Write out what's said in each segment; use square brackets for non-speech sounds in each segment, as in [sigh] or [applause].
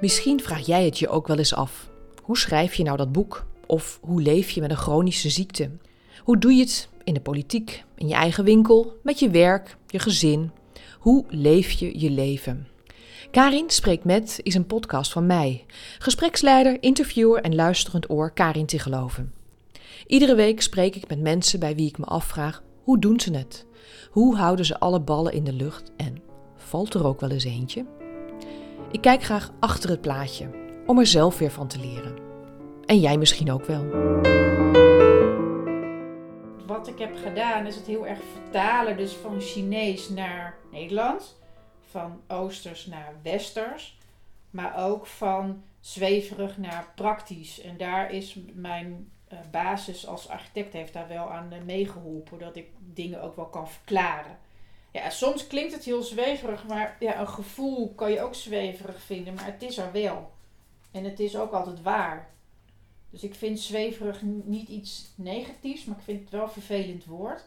Misschien vraag jij het je ook wel eens af. Hoe schrijf je nou dat boek? Of hoe leef je met een chronische ziekte? Hoe doe je het in de politiek, in je eigen winkel, met je werk, je gezin? Hoe leef je je leven? Karin Spreekt Met is een podcast van mij, gespreksleider, interviewer en luisterend oor Karin te geloven. Iedere week spreek ik met mensen bij wie ik me afvraag: hoe doen ze het? Hoe houden ze alle ballen in de lucht en valt er ook wel eens eentje? Ik kijk graag achter het plaatje om er zelf weer van te leren. En jij misschien ook wel. Wat ik heb gedaan is het heel erg vertalen, dus van Chinees naar Nederlands, van Oosters naar Westers, maar ook van zweverig naar praktisch. En daar is mijn uh, basis als architect heeft daar wel aan uh, meegeholpen, dat ik dingen ook wel kan verklaren. Ja, soms klinkt het heel zweverig, maar ja, een gevoel kan je ook zweverig vinden, maar het is er wel. En het is ook altijd waar. Dus ik vind zweverig niet iets negatiefs, maar ik vind het wel een vervelend woord.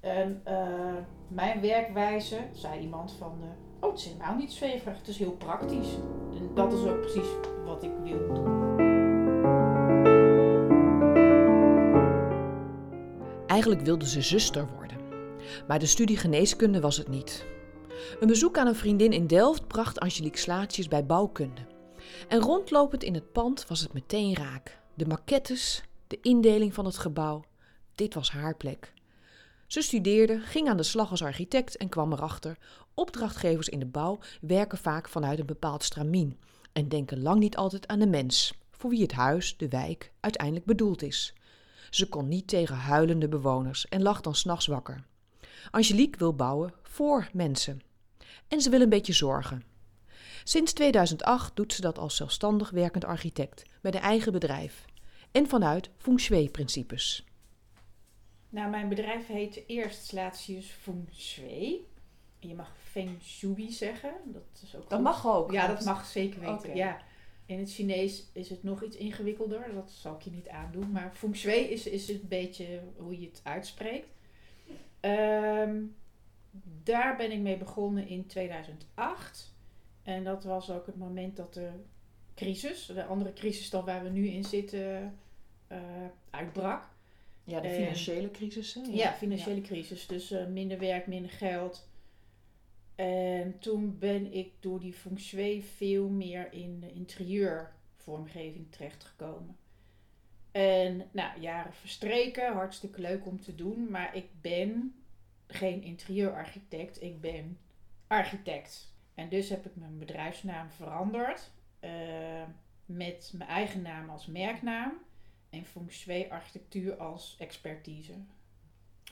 En uh, mijn werkwijze, zei iemand van, uh, oh het is helemaal niet zweverig, het is heel praktisch. En dat is ook precies wat ik wil doen. Eigenlijk wilde ze zuster worden. Maar de studie geneeskunde was het niet. Een bezoek aan een vriendin in Delft bracht Angelique Slaatjes bij bouwkunde. En rondlopend in het pand was het meteen raak. De maquettes, de indeling van het gebouw. Dit was haar plek. Ze studeerde, ging aan de slag als architect en kwam erachter: opdrachtgevers in de bouw werken vaak vanuit een bepaald stramien en denken lang niet altijd aan de mens, voor wie het huis, de wijk, uiteindelijk bedoeld is. Ze kon niet tegen huilende bewoners en lag dan s'nachts wakker. Angelique wil bouwen voor mensen. En ze wil een beetje zorgen. Sinds 2008 doet ze dat als zelfstandig werkend architect met een eigen bedrijf en vanuit feng shui-principes. Nou, mijn bedrijf heet eerst Slatius Feng Shui. Je mag feng shui zeggen. Dat, is ook dat mag ook. Ja, dat mag zeker weten. Ja. In het Chinees is het nog iets ingewikkelder. Dat zal ik je niet aandoen. Maar feng shui is, is een beetje hoe je het uitspreekt. Um, daar ben ik mee begonnen in 2008. En dat was ook het moment dat de crisis, de andere crisis dan waar we nu in zitten, uh, uitbrak. Ja, de financiële crisis. Hè? Ja, ja financiële crisis. Dus uh, minder werk, minder geld. En toen ben ik door die feng shui veel meer in de interieurvormgeving terechtgekomen. En nou, jaren verstreken, hartstikke leuk om te doen, maar ik ben geen interieurarchitect, ik ben architect. En dus heb ik mijn bedrijfsnaam veranderd uh, met mijn eigen naam als merknaam en feng shui architectuur als expertise.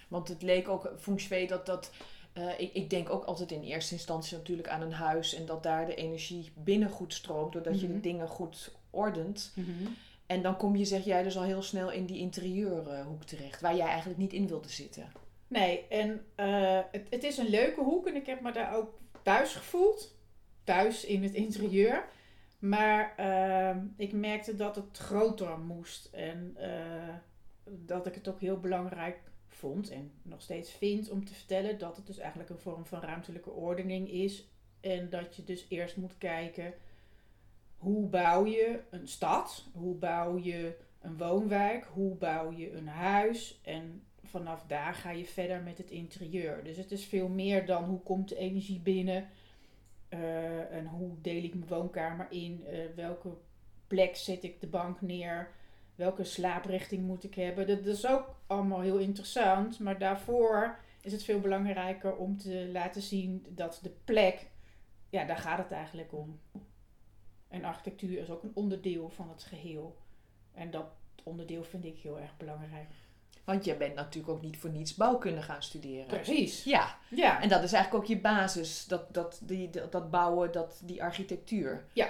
Want het leek ook feng shui dat dat. Uh, ik, ik, denk ook altijd in eerste instantie natuurlijk aan een huis en dat daar de energie binnen goed stroomt doordat mm -hmm. je de mhm. dingen goed ordent. Mm -hmm. En dan kom je, zeg jij, dus al heel snel in die interieurhoek terecht, waar jij eigenlijk niet in wilde zitten. Nee, en uh, het, het, is een leuke hoek en ik heb me daar ook thuis gevoeld. Thuis in het interieur. Maar uh, ik merkte dat het groter moest. En uh, dat ik het ook heel belangrijk vond en nog steeds vind om te vertellen dat het dus eigenlijk een vorm van ruimtelijke ordening is. En dat je dus eerst moet kijken hoe bouw je een stad? Hoe bouw je een woonwijk? Hoe bouw je een huis? En vanaf daar ga je verder met het interieur. Dus het is veel meer dan hoe komt de energie binnen uh, en hoe deel ik mijn woonkamer in, uh, welke plek zet ik de bank neer, welke slaaprichting moet ik hebben. Dat, dat, is ook allemaal heel interessant, maar daarvoor is het veel belangrijker om te laten zien dat de plek, ja, daar gaat het eigenlijk om. En architectuur is ook een onderdeel van het geheel. En dat onderdeel vind ik heel erg belangrijk. Want je bent natuurlijk ook niet voor niets bouwkunde gaan studeren. Precies. Ja. ja. En dat is eigenlijk ook je basis, dat, dat, die, dat, bouwen, dat, die architectuur. Ja.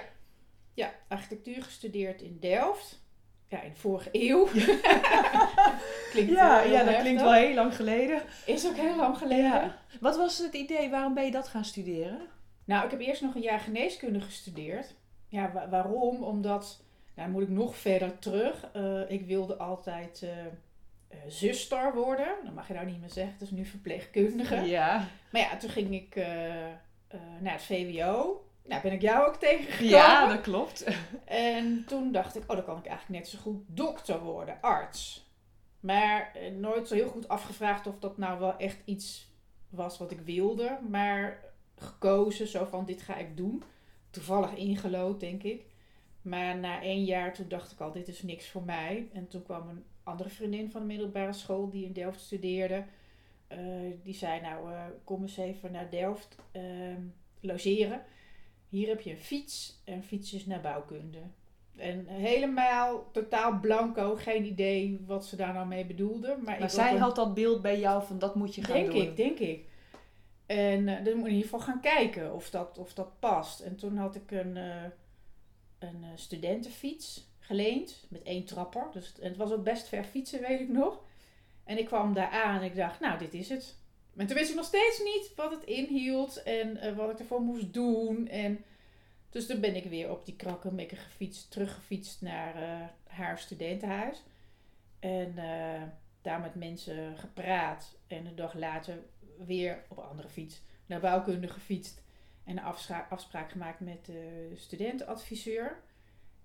Ja, architectuur gestudeerd in Delft. Ja, in de vorige eeuw. [laughs] klinkt ja, ja dat klinkt wel heel lang geleden. Is ook heel lang geleden. Ja. Wat was het idee, waarom ben je dat gaan studeren? Nou, ik heb eerst nog een jaar geneeskunde gestudeerd. Ja, waarom? Omdat, nou moet ik nog verder terug. Uh, ik wilde altijd... Uh, uh, zuster worden. Dat mag je nou niet meer zeggen, het is nu verpleegkundige. Ja. Maar ja, toen ging ik uh, naar het VWO. nou ben ik jou ook tegengekomen. Ja, dat klopt. En toen dacht ik, oh, dan kan ik eigenlijk net zo goed dokter worden, arts. Maar eh, nooit zo heel goed afgevraagd of dat nou wel echt iets was wat ik wilde. Maar gekozen, zo van dit ga ik doen. Toevallig ingelood, denk ik. Maar na één jaar toen dacht ik al, dit is niks voor mij. En toen kwam een andere vriendin van de middelbare school die in Delft studeerde. Eh, die zei, nou eh, kom eens even naar Delft ehm, logeren. Hier heb je een fiets en fietsjes naar bouwkunde. En helemaal totaal blanco, geen idee wat ze daar nou mee bedoelde. Maar, Maar zij een- had dat beeld bij jou van dat moet je gaan Denk doen. ik, denk ik. En eh, dan moet je in ieder geval gaan kijken of dat, of dat past. En toen had ik een, eh, een eh, studentenfiets geleend met één trapper. Dus het, was ook best ver fietsen, weet ik nog. En ik kwam daar aan en ik dacht, nou, dit is het. Maar toen wist ik nog steeds niet wat het inhield en wat ik ervoor moest doen. En dus toen ben ik weer op die krakkemikkige fiets teruggefietst naar haar studentenhuis. En daar met mensen gepraat. En een dag later weer op een andere fiets naar bouwkunde gefietst. En een afspraak gemaakt met de studentenadviseur.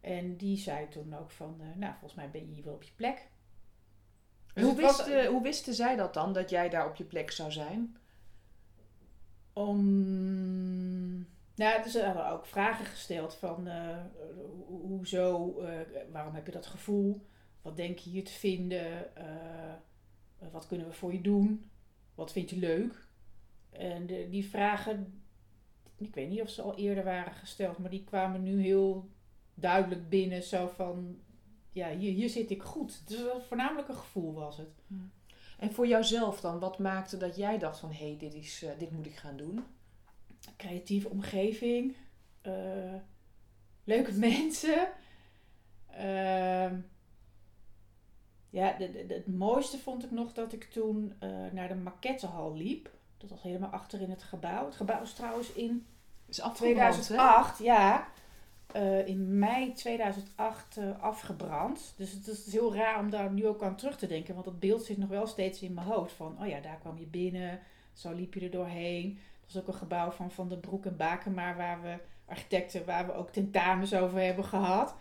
En die zei toen ook van, eh, nou volgens mij ben je hier wel op je plek. Dus hoe, was- wist, hoe wisten zij dat dan, dat jij daar op je plek zou zijn? Om. Nou, dus ze hadden ook vragen gesteld van eh, ho- hoezo, eh, waarom heb je dat gevoel? Wat denk je hier te vinden? Wat kunnen we voor je doen? Wat vind je leuk? En de, die vragen, ik weet niet of ze al eerder waren gesteld, maar die kwamen nu heel duidelijk binnen. Zo van, ja, hier, hier zit ik goed. Dus voornamelijk een gevoel was het. En voor jouzelf dan, wat maakte dat jij dacht van hé, hey, dit, is, eh, dit moet ik gaan doen? creatieve omgeving, eh, leuke [laughs] mensen. Ehm, ja, de, het mooiste vond ik nog dat ik toen eh, naar de maquettehal liep. Dat was helemaal achter in het gebouw. Het gebouw is trouwens in is afgebrand, hè? 2008, ja. eh, in mei 2008 eh, afgebrand. Dus het is heel raar om daar nu ook aan terug te denken. Want dat beeld zit nog wel steeds in mijn hoofd. Van, oh ja, daar kwam je binnen. Zo liep je er doorheen. Dat was ook een gebouw van Van den Broek en Bakema. Waar we, architecten, waar we ook tentamens over hebben gehad.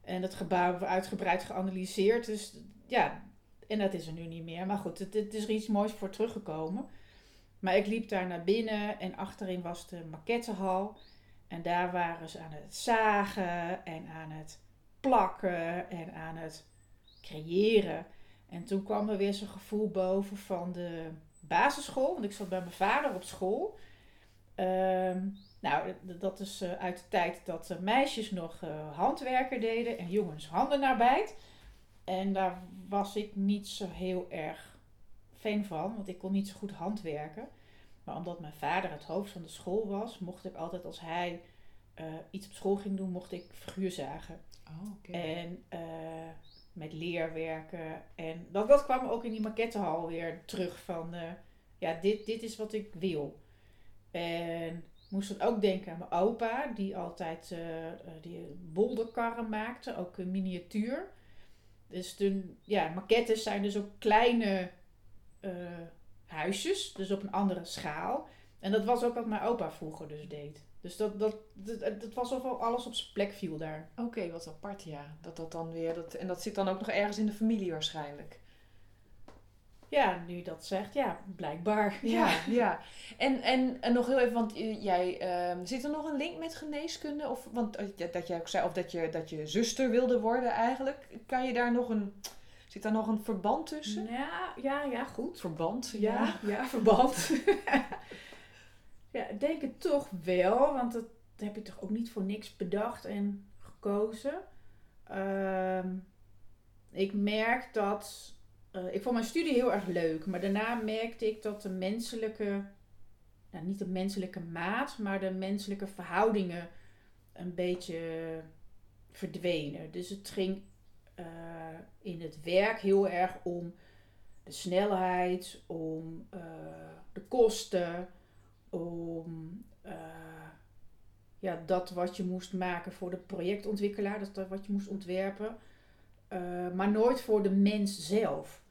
En dat gebouw hebben we uitgebreid geanalyseerd. Dus ja, en dat is er nu niet meer. Maar goed, het, is er iets moois voor teruggekomen. Maar ik liep daar naar binnen en achterin was de maquettehal. En daar waren ze aan het zagen en aan het plakken en aan het creëren. En toen kwam er weer zo'n gevoel boven van de basisschool. Want ik zat bij mijn vader op school. Ehm, nou, dat is eh, uit de tijd dat eh, meisjes nog eh, handwerken deden en jongens handenarbeid. En daar was ik niet zo heel erg fan van, want ik kon niet zo goed handwerken. Maar omdat mijn vader het hoofd van de school was, mocht ik altijd als hij eh, iets op school ging doen, mocht ik figuur zagen. Oh. En eh, met leerwerken. En dat, dat kwam ook in die maquettehal weer terug van, eh, ja, dit, dit is wat ik wil. En ik moest dan ook denken aan mijn opa, die altijd die bolderkarren maakte, ook een miniatuur. Dus toen, ja, maquettes zijn dus ook kleine eh, huisjes, dus op een andere schaal. En dat was ook wat mijn opa vroeger dus deed. Dus dat, dat, dat, dat was alsof alles op zijn plek viel daar. Oké, wat apart, ja. Dat dat dan weer, dat, en dat zit dan ook nog ergens in de familie waarschijnlijk. Ja, nu dat zegt, ja, blijkbaar. Ja, ja. En, en, en nog heel even, want jij, ehm, zit er nog een link met geneeskunde? Of, want eh, dat- dat jij ook zei, of dat je, dat je zuster wilde worden eigenlijk. Kan je daar nog een, zit daar nog een verband tussen? Ja, ja, ja, goed. Verband, Ja, ja, verband. [laughs] ja, ik denk het toch wel, want dat heb je toch ook niet voor niks bedacht en gekozen. Ehm, ik merk dat. Eh, ik vond mijn studie heel erg leuk, maar daarna merkte ik dat de menselijke. Nou, niet de menselijke maat, maar de menselijke verhoudingen een beetje verdwenen. Dus het ging eh, in het werk heel erg om de snelheid, om eh, de kosten, om ja, dat wat je moest maken voor de projectontwikkelaar, dat wat je moest ontwerpen, eh, maar nooit voor de mens zelf.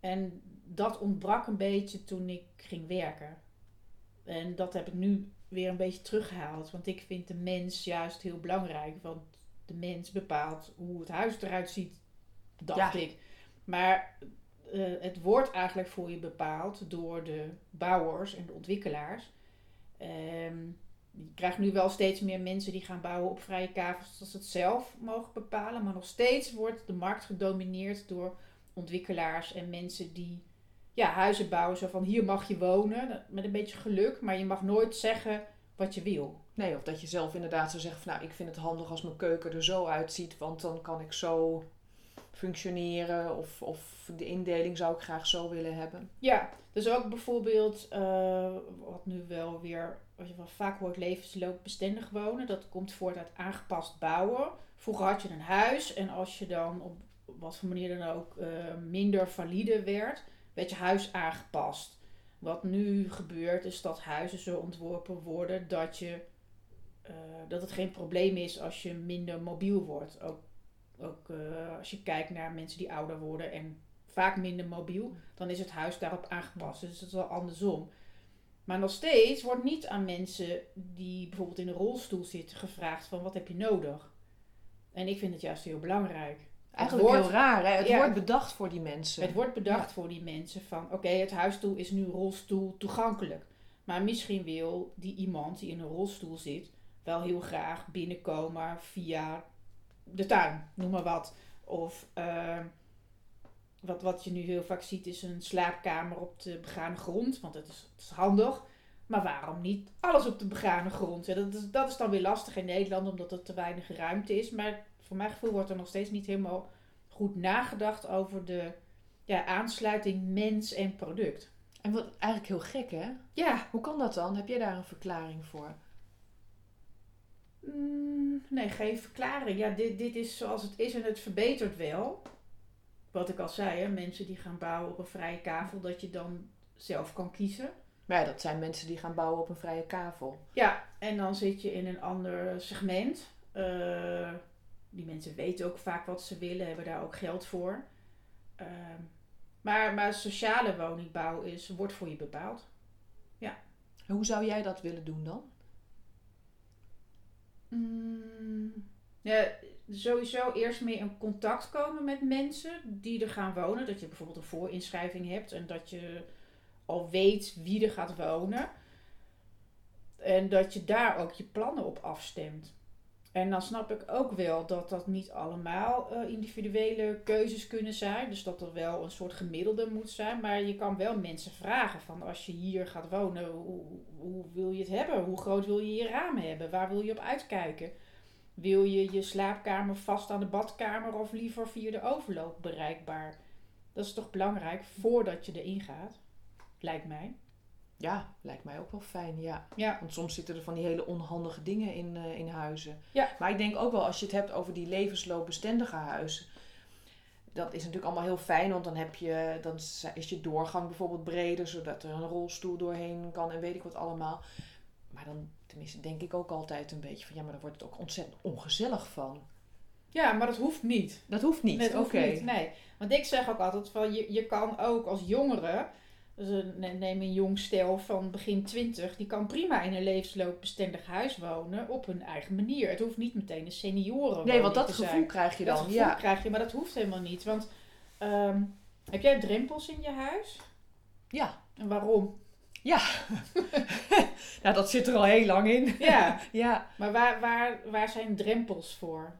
En dat ontbrak een beetje toen ik ging werken. En dat heb ik nu weer een beetje teruggehaald. Want ik vind de mens juist heel belangrijk. Want de mens bepaalt hoe het huis eruit ziet, dacht Ja. ik. Maar eh, het wordt eigenlijk voor je bepaald door de bouwers en de ontwikkelaars. Ehm, je krijgt nu wel steeds meer mensen die gaan bouwen op vrije kavels, dat ze het zelf mogen bepalen. Maar nog steeds wordt de markt gedomineerd door ontwikkelaars en mensen die ja, huizen bouwen. Zo van hier mag je wonen, met een beetje geluk, maar je mag nooit zeggen wat je wil. Nee, of dat je zelf inderdaad zou zeggen van nou, ik vind het handig als mijn keuken er zo uitziet, want dan kan ik zo functioneren of, of de indeling zou ik graag zo willen hebben. Ja, dus ook bijvoorbeeld, eh, wat nu wel weer, wat je wel vaak hoort, levensloopbestendig wonen. Dat komt voort uit aangepast bouwen. Vroeger had je een huis en als je dan op wat voor manier dan ook eh, minder valide werd, werd je huis aangepast. Wat nu gebeurt is dat huizen zo ontworpen worden dat, je, eh, dat het geen probleem is als je minder mobiel wordt. Ook, ook eh, als je kijkt naar mensen die ouder worden en vaak minder mobiel, dan is het huis daarop aangepast. Dus het is wel andersom. Maar nog steeds wordt niet aan mensen die bijvoorbeeld in een rolstoel zitten gevraagd van wat heb je nodig. En ik vind het juist heel belangrijk. Eigenlijk wordt- heel raar, hè? Het ja. wordt bedacht voor die mensen. Het wordt bedacht voor die mensen van oké, het huisstoel is nu rolstoel toegankelijk. Maar misschien wil die iemand die in een rolstoel zit wel heel graag binnenkomen via de tuin, noem maar wat. Of eh, wat, wat je nu heel vaak ziet is een slaapkamer op de begane grond, want dat is, het is handig. Maar waarom niet alles op de begane grond? Ja, dat, is, dat is dan weer lastig in Nederland, omdat er te weinig ruimte is. Maar voor mijn gevoel wordt er nog steeds niet helemaal goed nagedacht over de ja, aansluiting mens en product. En wat eigenlijk heel gek, hè? Ja, Hoe kan dat dan? Heb jij daar een verklaring voor? mm, nee, geen verklaring. Ja, dit, dit is zoals het is en het verbetert wel. Wat ik al zei, hè, mensen die gaan bouwen op een vrije kavel, dat je dan zelf kan kiezen. Maar ja, dat zijn mensen die gaan bouwen op een vrije kavel. Ja, en dan zit je in een ander segment. Eh, die mensen weten ook vaak wat ze willen, hebben daar ook geld voor. Ehm, maar, maar sociale woningbouw is, wordt voor je bepaald. En hoe zou jij dat willen doen dan? Mm, ja, sowieso eerst meer in contact komen met mensen die er gaan wonen. Dat je bijvoorbeeld een voorinschrijving hebt en dat je al weet wie er gaat wonen. En dat je daar ook je plannen op afstemt. En dan snap ik ook wel dat dat niet allemaal eh, individuele keuzes kunnen zijn. Dus dat er wel een soort gemiddelde moet zijn. Maar je kan wel mensen vragen van als je hier gaat wonen, hoe, hoe wil je het hebben? Hoe groot wil je je ramen hebben? Waar wil je op uitkijken? Wil je je slaapkamer vast aan de badkamer of liever via de overloop bereikbaar? Dat is toch belangrijk voordat je erin gaat, lijkt mij. Ja, lijkt mij ook wel fijn, ja. Ja, Want soms zitten er van die hele onhandige dingen in, eh, in huizen. Ja. Maar ik denk ook wel, als je het hebt over die levensloopbestendige huizen. Dat is natuurlijk allemaal heel fijn, want dan, heb je, dan is je doorgang bijvoorbeeld breder, zodat er een rolstoel doorheen kan en weet ik wat allemaal. Maar dan, tenminste, denk ik ook altijd een beetje van, ja, maar dan wordt het ook ontzettend ongezellig van. ja maar dat hoeft niet. Dat hoeft niet, Nee, oké. dat nee. Want ik zeg ook altijd van je, je kan ook als jongere, dus neem een jong stel van begin 20, die kan prima in een levensloopbestendig huis wonen op hun eigen manier. Het hoeft niet meteen een senioren. Nee, want dat gevoel zijn. krijg je Dat dan, gevoel ja. krijg je, maar dat hoeft helemaal niet. Want ehm, heb jij drempels in je huis? Ja, En waarom? [laughs] nou dat zit er al heel lang in. Ja, [laughs] Ja, maar waar, waar, waar zijn drempels voor?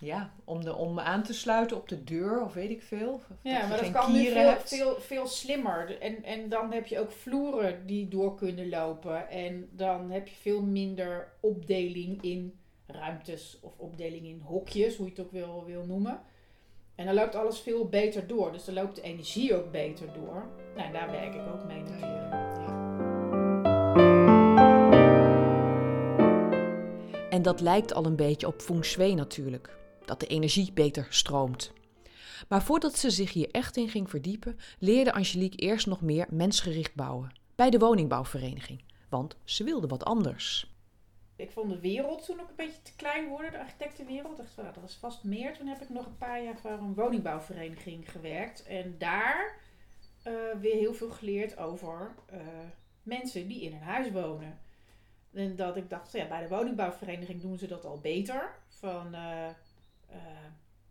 ja om, de, om aan te sluiten op de deur of weet ik veel. Ja, maar dat kan nu veel, veel, veel slimmer. En, en dan heb je ook vloeren die door kunnen lopen. En dan heb je veel minder opdeling in ruimtes of opdeling in hokjes, hoe je het ook wil, wil noemen. En dan loopt alles veel beter door. Dus dan loopt de energie ook beter door. Nou, daar werk ik ook mee natuurlijk. En dat lijkt al een beetje op feng shui natuurlijk, dat de energie beter stroomt. Maar voordat ze zich hier echt in ging verdiepen, leerde Angelique eerst nog meer mensgericht bouwen bij de woningbouwvereniging, want ze wilde wat anders. Ik vond de wereld toen ook een beetje te klein worden, de architectenwereld. Ik dacht, nou, dat is vast meer. Toen heb ik nog een paar jaar voor een woningbouwvereniging gewerkt. En daar eh, weer heel veel geleerd over eh, mensen die in een huis wonen. Dat ik dacht, ja, bij de woningbouwvereniging doen ze dat al beter. Van, eh, eh,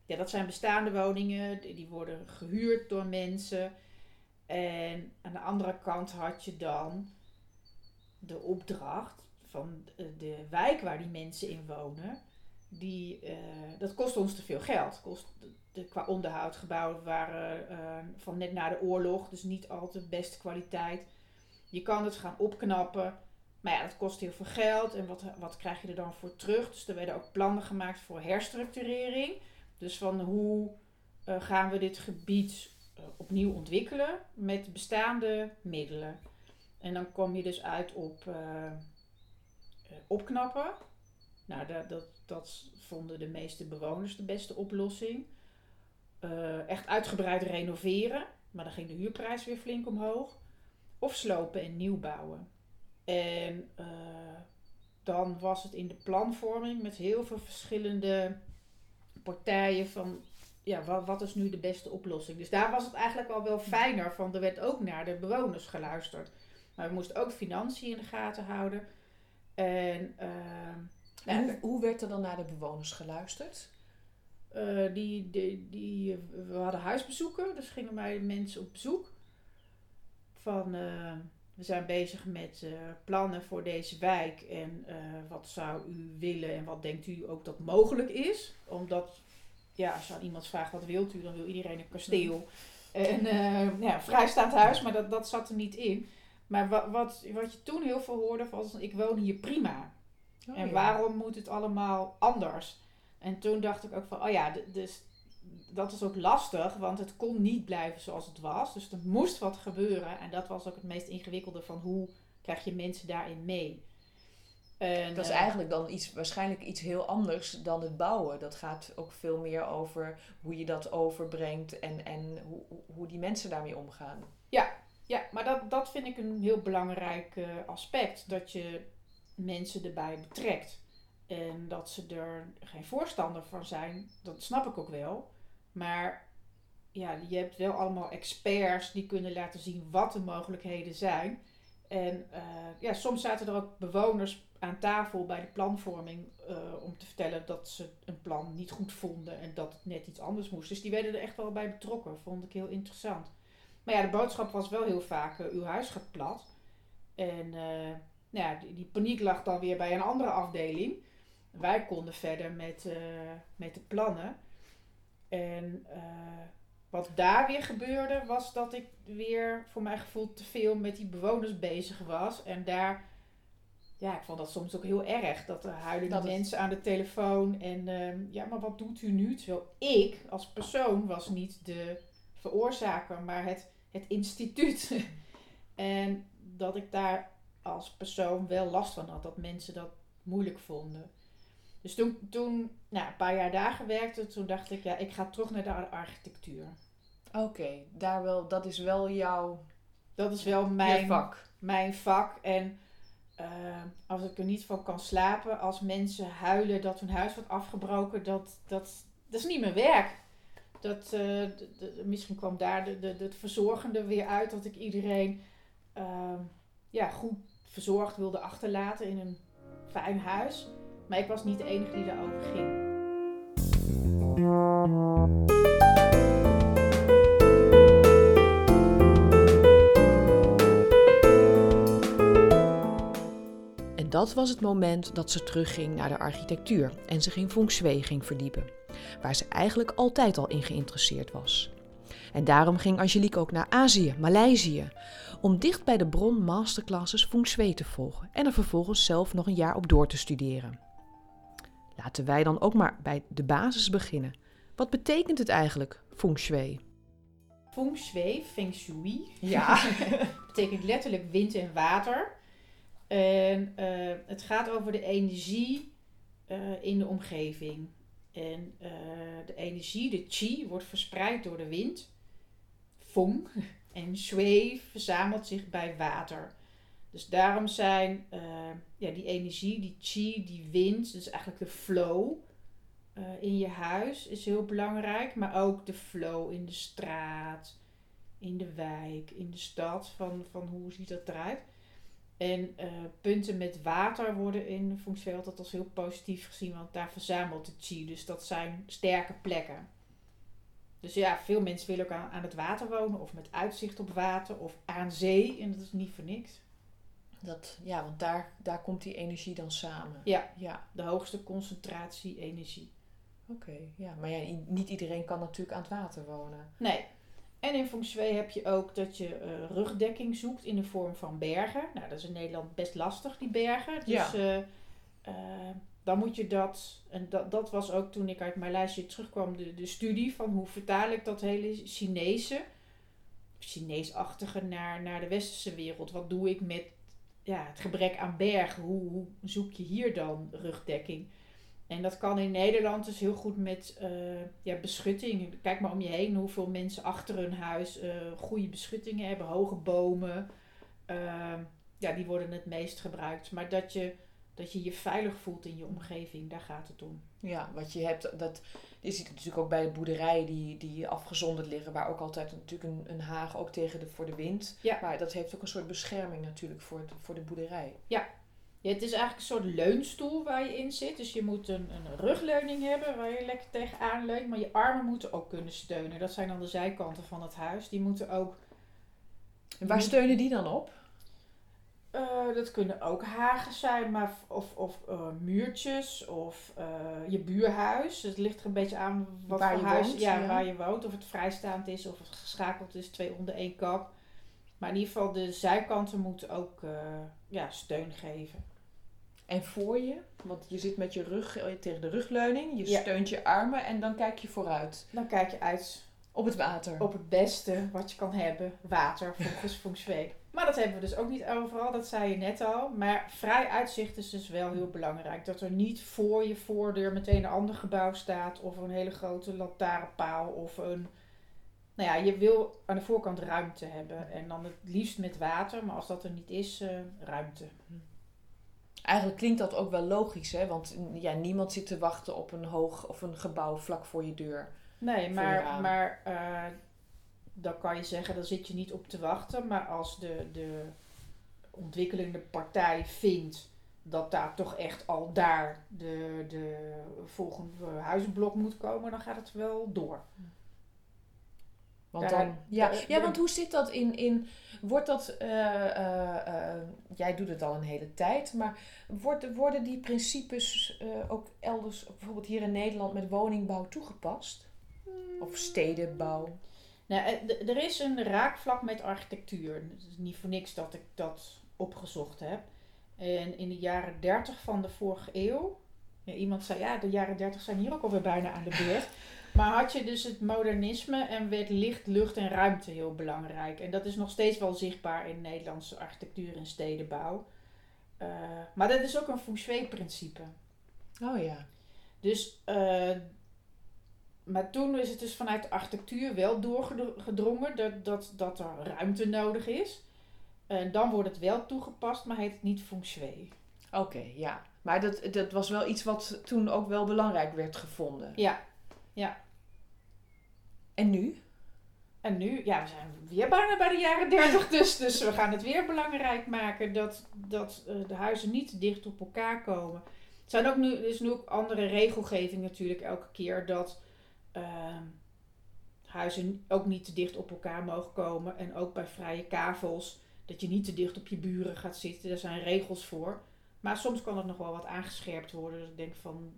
ja, dat zijn bestaande woningen, die worden gehuurd door mensen. En aan de andere kant had je dan de opdracht van de wijk waar die mensen in wonen. Die, uh, dat kost ons te veel geld. Kost, de, qua onderhoud, gebouwen waren van net na de oorlog, dus niet altijd beste kwaliteit. Je kan het gaan opknappen, maar ja, dat kost heel veel geld. En wat, wat krijg je er dan voor terug? Dus er werden ook plannen gemaakt voor herstructurering. Dus van hoe uh, gaan we dit gebied opnieuw ontwikkelen met bestaande middelen. En dan kom je dus uit op opknappen. Nou, dat, dat, dat vonden de meeste bewoners de beste oplossing. Echt uitgebreid renoveren, maar dan ging de huurprijs weer flink omhoog. Of slopen en nieuw bouwen. En uh, dan was het in de planvorming met heel veel verschillende partijen van ja, wat, wat, is nu de beste oplossing? Dus daar was het eigenlijk al wel fijner van. Er werd ook naar de bewoners geluisterd. Maar we moesten ook financiën in de gaten houden. En, uh, en hoe, hoe, werd er dan naar de bewoners geluisterd? Uh, die, die, die, we hadden huisbezoeken, dus gingen wij mensen op bezoek. Van uh, we zijn bezig met uh, plannen voor deze wijk en wat zou u willen en wat denkt u ook dat mogelijk is? Omdat, ja, als je aan iemand vraagt wat wilt u, dan wil iedereen een kasteel. En ja, vrijstaand huis, maar dat, dat zat er niet in. Maar wat, wat, wat je toen heel veel hoorde was, ik woon hier prima. Oh, en waarom moet het allemaal anders? En toen dacht ik ook van, oh ja, dus dat is ook lastig, want het kon niet blijven zoals het was. Dus er moest wat gebeuren. En dat was ook het meest ingewikkelde van hoe krijg je mensen daarin mee. En, dat is uh, eigenlijk dan iets, waarschijnlijk iets heel anders dan het bouwen. Dat gaat ook veel meer over hoe je dat overbrengt en, en hoe, hoe die mensen daarmee omgaan. Ja, ja, maar dat, dat vind ik een heel belangrijk uh, aspect. Dat je mensen erbij betrekt. En dat ze er geen voorstander van zijn, dat snap ik ook wel. Maar ja, je hebt wel allemaal experts die kunnen laten zien wat de mogelijkheden zijn. En uh, ja, soms zaten er ook bewoners aan tafel bij de planvorming uh, om te vertellen dat ze een plan niet goed vonden en dat het net iets anders moest. Dus die werden er echt wel bij betrokken. Vond ik heel interessant. Maar ja, de boodschap was wel heel vaak: uh, uw huis gaat plat. En nou ja, die, die, paniek lag dan weer bij een andere afdeling. Wij konden verder met, met de plannen. En wat daar weer gebeurde, was dat ik weer voor mijn gevoel te veel met die bewoners bezig was. En daar, ja, ik vond dat soms ook heel erg. Dat er huilende dat mensen aan de telefoon. En uh, ja, maar wat doet u nu? Terwijl ik als persoon was niet de veroorzaker, maar het, het instituut. [laughs] en dat ik daar als persoon wel last van had. Dat mensen dat moeilijk vonden. Dus toen, toen nou, een paar jaar daar gewerkt, toen dacht ik, ja, ik ga terug naar de architectuur. Oké, daar wel, dat is wel jouw. Dat is wel mijn vak. Mijn vak. En uh, als ik er niet van kan slapen, als mensen huilen dat hun huis wordt afgebroken, dat, dat, dat is niet mijn werk. Dat, uh, de, de, misschien kwam daar de, de, het verzorgende weer uit dat ik iedereen uh, ja, goed verzorgd wilde achterlaten in een fijn huis. Maar ik was niet de enige die daarover ging. En dat was het moment dat ze terugging naar de architectuur en ze ging feng shui ging verdiepen, waar ze eigenlijk altijd al in geïnteresseerd was. En daarom ging Angelique ook naar Azië, Maleisië, om dicht bij de bron masterclasses feng shui te volgen en er vervolgens zelf nog een jaar op door te studeren. Laten wij dan ook maar bij de basis beginnen. Wat betekent het eigenlijk, feng shui? Feng shui, feng shui, ja. [laughs] betekent letterlijk wind en water. En uh, het gaat over de energie uh, in de omgeving. En uh, de energie, de chi, wordt verspreid door de wind. Feng. En shui verzamelt zich bij water. Dus daarom zijn uh, ja, die energie, die chi, die wind, dus eigenlijk de flow uh, in je huis is heel belangrijk. Maar ook de flow in de straat, in de wijk, in de stad, van, van hoe ziet dat eruit. En eh, punten met water worden in Shui altijd als heel positief gezien, want daar verzamelt het chi. Dus dat zijn sterke plekken. Dus ja, veel mensen willen ook aan het water wonen, of met uitzicht op water, of aan zee. En dat is niet voor niks. Dat, ja, want daar, daar komt die energie dan samen. Ja. Ja, De hoogste concentratie energie. oké. Ja, maar ja, niet iedereen kan natuurlijk aan het water wonen. Nee. En in Feng Shui heb je ook dat je eh, rugdekking zoekt in de vorm van bergen. Nou, dat is in Nederland best lastig, die bergen. Dus Ja. eh, eh, dan moet je dat... En dat, dat was ook toen ik uit Maleisië terugkwam, de, de studie van hoe vertaal ik dat hele Chinese, Chineesachtige naar, naar de westerse wereld. Wat doe ik met ja, het gebrek aan bergen? Hoe, hoe zoek je hier dan rugdekking? En dat kan in Nederland dus heel goed met eh, ja, beschutting. Kijk maar om je heen hoeveel mensen achter hun huis eh, goede beschuttingen hebben, hoge bomen. Ehm, ja, die worden het meest gebruikt. Maar dat je, dat je je veilig voelt in je omgeving, daar gaat het om. Ja, wat je hebt, dat, je ziet het natuurlijk ook bij de boerderijen die, die afgezonderd liggen, waar ook altijd natuurlijk een, een haag ook tegen de, voor de wind. Ja. Maar dat heeft ook een soort bescherming natuurlijk voor de, voor de boerderij. Ja, het is eigenlijk een soort leunstoel waar je in zit. Dus je moet een, een rugleuning hebben waar je lekker tegenaan leunt. Maar je armen moeten ook kunnen steunen. Dat zijn dan de zijkanten van het huis. Die moeten ook En waar Ja. steunen die dan op? Eh, dat kunnen ook hagen zijn, maar of, of eh, muurtjes of eh, je buurhuis. Het ligt er een beetje aan wat Waar voor je huis woont, ja, ja. waar je woont. Of het vrijstaand is of het geschakeld is, twee onder één kap. Maar in ieder geval de zijkanten moeten ook ja, steun geven. En voor je, want je zit met je rug tegen de rugleuning, je Ja. steunt je armen en dan kijk je vooruit Dan kijk je uit op het water. op het beste wat je kan hebben. Water, volgens Feng Shui. Maar dat hebben we dus ook niet overal, dat zei je net al. Maar vrij uitzicht is dus wel heel belangrijk. Dat er niet voor je voordeur meteen een ander gebouw staat. Of een hele grote lantaarnpaal. Of een... Nou ja, je wil aan de voorkant ruimte hebben. En dan het liefst met water. Maar als dat er niet is, eh, ruimte. Eigenlijk klinkt dat ook wel logisch, hè? Want ja, niemand zit te wachten op een hoog of een gebouw vlak voor je deur. Nee, maar, maar eh, dan kan je zeggen, daar zit je niet op te wachten. Maar als de, de ontwikkelende partij vindt dat daar toch echt al daar de, de volgende huisblok moet komen, dan gaat het wel door. Want Daar- dan, ja, daar- ja, want hoe zit dat in, in wordt dat, eh, eh, eh, jij doet het al een hele tijd, maar wordt, worden die principes eh, ook elders, bijvoorbeeld hier in Nederland met woningbouw toegepast? Of stedenbouw? Nou, eh, er is een raakvlak met architectuur. Het is niet voor niks dat ik dat opgezocht heb. En in de jaren 30 van de vorige eeuw. Ja, iemand zei ja, de jaren 30 zijn hier ook alweer bijna aan de beurt. [laughs] Maar had je dus het modernisme en werd licht, lucht en ruimte heel belangrijk. En dat is nog steeds wel zichtbaar in Nederlandse architectuur en stedenbouw. Eh, maar dat is ook een feng shui principe. Oh ja. Dus, eh, maar toen is het dus vanuit de architectuur wel doorgedrongen dat, dat, dat er ruimte nodig is. En dan wordt het wel toegepast, maar heet het niet feng shui. Oké, ja. Maar dat, dat was wel iets wat toen ook wel belangrijk werd gevonden. Ja. En nu? En nu, ja, we zijn weer bijna bij de jaren 30 [laughs] dus. Dus we gaan het weer belangrijk maken dat, dat eh, de huizen niet dicht op elkaar komen. Het zijn ook nu, er is nu ook andere regelgeving natuurlijk elke keer dat ehm, huizen ook niet te dicht op elkaar mogen komen. En ook bij vrije kavels, dat je niet te dicht op je buren gaat zitten. Daar zijn regels voor. Maar soms kan het nog wel wat aangescherpt worden. Dus ik denk van,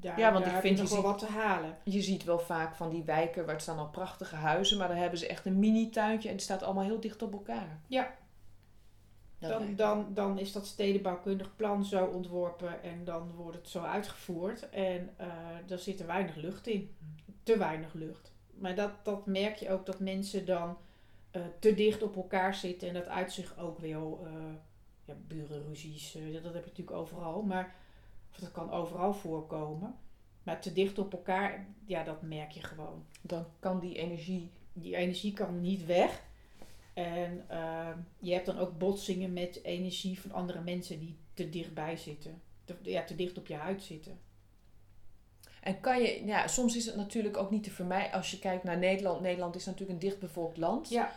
daar, Ja, want daar ik vind nog wel wat te halen. Je ziet wel vaak van die wijken waar het staan al prachtige huizen, maar dan hebben ze echt een mini tuintje en het staat allemaal heel dicht op elkaar. Ja. Dan, dan, dan is dat stedenbouwkundig plan zo ontworpen en dan wordt het zo uitgevoerd. En eh daar zit er weinig lucht in. Te weinig lucht. Maar dat, dat merk je ook dat mensen dan eh, te dicht op elkaar zitten. En dat uit zich ook wel eh, ja, burenruzies. dat heb je natuurlijk overal. Maar of dat kan overal voorkomen. Maar te dicht op elkaar, ja, dat merk je gewoon Dan kan die energie. die energie kan niet weg. En ehm, je hebt dan ook botsingen met energie van andere mensen die te dichtbij zitten. Te, ja, te dicht op je huid zitten. En kan je, ja, soms is het natuurlijk ook niet te vermijden. Als je kijkt naar Nederland, Nederland is natuurlijk een dichtbevolkt land. Ja.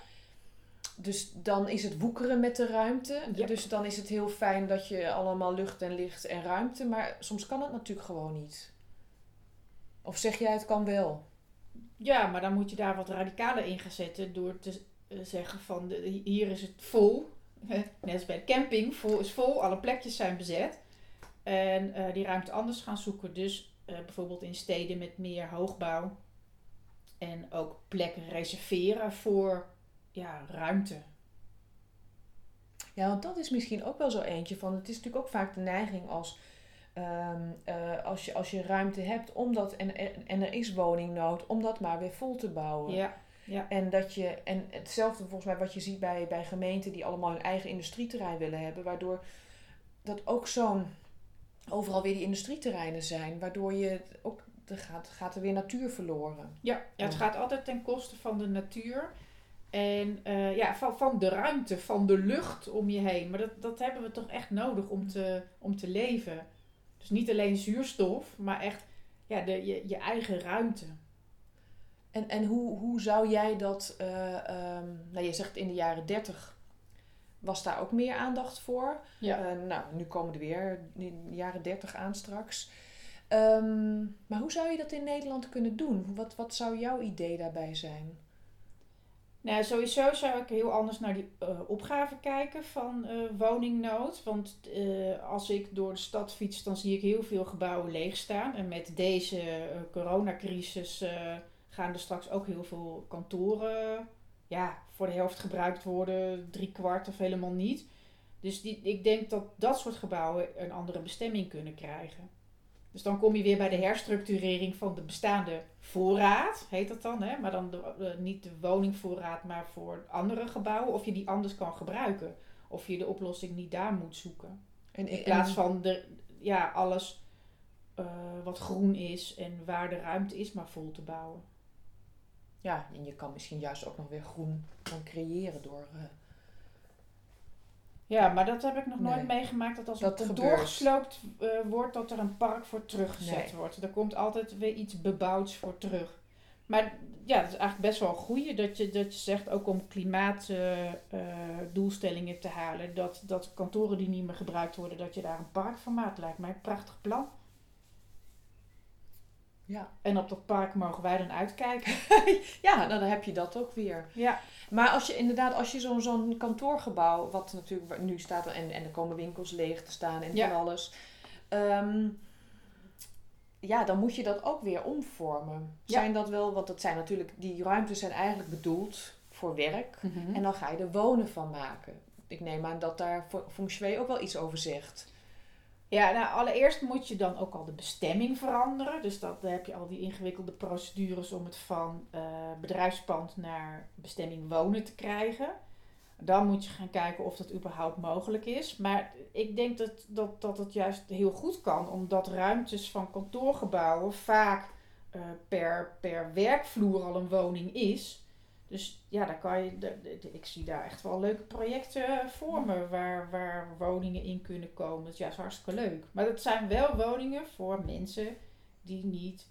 Dus dan is het woekeren met de ruimte. Ja. Dus dan is het heel fijn dat je allemaal lucht en licht en ruimte. Maar soms kan het natuurlijk gewoon niet. Of zeg jij het kan wel? Ja, maar dan moet je daar wat radicaler in gaan zetten door te zeggen van de, hier is het vol. Net als bij de camping, vol is vol, alle plekjes zijn bezet. En eh, die ruimte anders gaan zoeken. Dus eh, bijvoorbeeld in steden met meer hoogbouw. En ook plekken reserveren voor ja, ruimte. Ja, want dat is misschien ook wel zo eentje van. Het is natuurlijk ook vaak de neiging als. ehm, eh, als, je, als je ruimte hebt om dat, en, en, en er is woningnood, om dat maar weer vol te bouwen. Ja, ja. En, dat je, en hetzelfde volgens mij wat je ziet bij, bij gemeenten die allemaal hun eigen industrieterrein willen hebben, waardoor dat ook zo'n overal weer die industrieterreinen zijn, waardoor je ook er gaat, gaat er weer natuur verloren. Ja, ja, het gaat altijd ten koste van de natuur. En eh, ja, van, van de ruimte, van de lucht om je heen. Maar dat, dat hebben we toch echt nodig om te, om te leven. Dus niet alleen zuurstof, maar echt ja, de, je, je eigen ruimte. En, en hoe, hoe zou jij dat, eh, ehm, nou je zegt in de jaren 30 was daar ook meer aandacht voor. Ja. Eh, nou, nu komen er weer de jaren 30 aan straks. Ehm, maar hoe zou je dat in Nederland kunnen doen? Wat, wat zou jouw idee daarbij zijn? Nou, sowieso zou ik heel anders naar die eh, opgave kijken van woningnood. Want als ik door de stad fiets, dan zie ik heel veel gebouwen leeg staan. En met deze coronacrisis gaan er straks ook heel veel kantoren ja, voor de helft gebruikt worden, drie kwart of helemaal niet. Dus die, ik denk dat dat soort gebouwen een andere bestemming kunnen krijgen. Dus dan kom je weer bij de herstructurering van de bestaande voorraad, heet dat dan. Hè? Maar dan de, eh, niet de woningvoorraad, maar voor andere gebouwen. Of je die anders kan gebruiken. Of je de oplossing niet daar moet zoeken. En, In plaats van de, ja, alles eh, wat groen is en waar de ruimte is, maar vol te bouwen. Ja, en je kan misschien juist ook nog weer groen gaan creëren door... eh, Ja, maar dat heb ik nog Nee. nooit meegemaakt dat als Dat het gebeurt. doorgesloopt eh, wordt, dat er een park voor teruggezet Nee. wordt. Er komt altijd weer iets bebouwds voor terug. Maar ja, dat is eigenlijk best wel een goeie dat je, dat je zegt, ook om klimaatdoelstellingen te halen, dat, dat kantoren die niet meer gebruikt worden, dat je daar een park van maakt. Lijkt mij een prachtig plan. Ja. En op dat park mogen wij dan uitkijken. [laughs] ja, nou dan heb je dat ook weer. Ja, Maar als je inderdaad, als je zo'n zo'n kantoorgebouw, wat natuurlijk nu staat en, en er komen winkels leeg te staan en Ja. van alles. ehm, ja, dan moet je dat ook weer omvormen. Ja. Zijn dat wel, want dat zijn natuurlijk, die ruimtes zijn eigenlijk bedoeld voor werk. Mhm. En dan ga je er wonen van maken. Ik neem aan dat daar Feng Shui ook wel iets over zegt. Ja, nou allereerst moet je dan ook al de bestemming veranderen. Dus dat, dan heb je al die ingewikkelde procedures om het van eh, bedrijfspand naar bestemming wonen te krijgen. Dan moet je gaan kijken of dat überhaupt mogelijk is. Maar ik denk dat, dat, dat het juist heel goed kan, omdat ruimtes van kantoorgebouwen vaak eh, per, per werkvloer al een woning is. Dus ja, daar kan je, ik zie daar echt wel leuke projecten voor me waar, waar woningen in kunnen komen. Dat is hartstikke leuk. Maar dat zijn wel woningen voor mensen die niet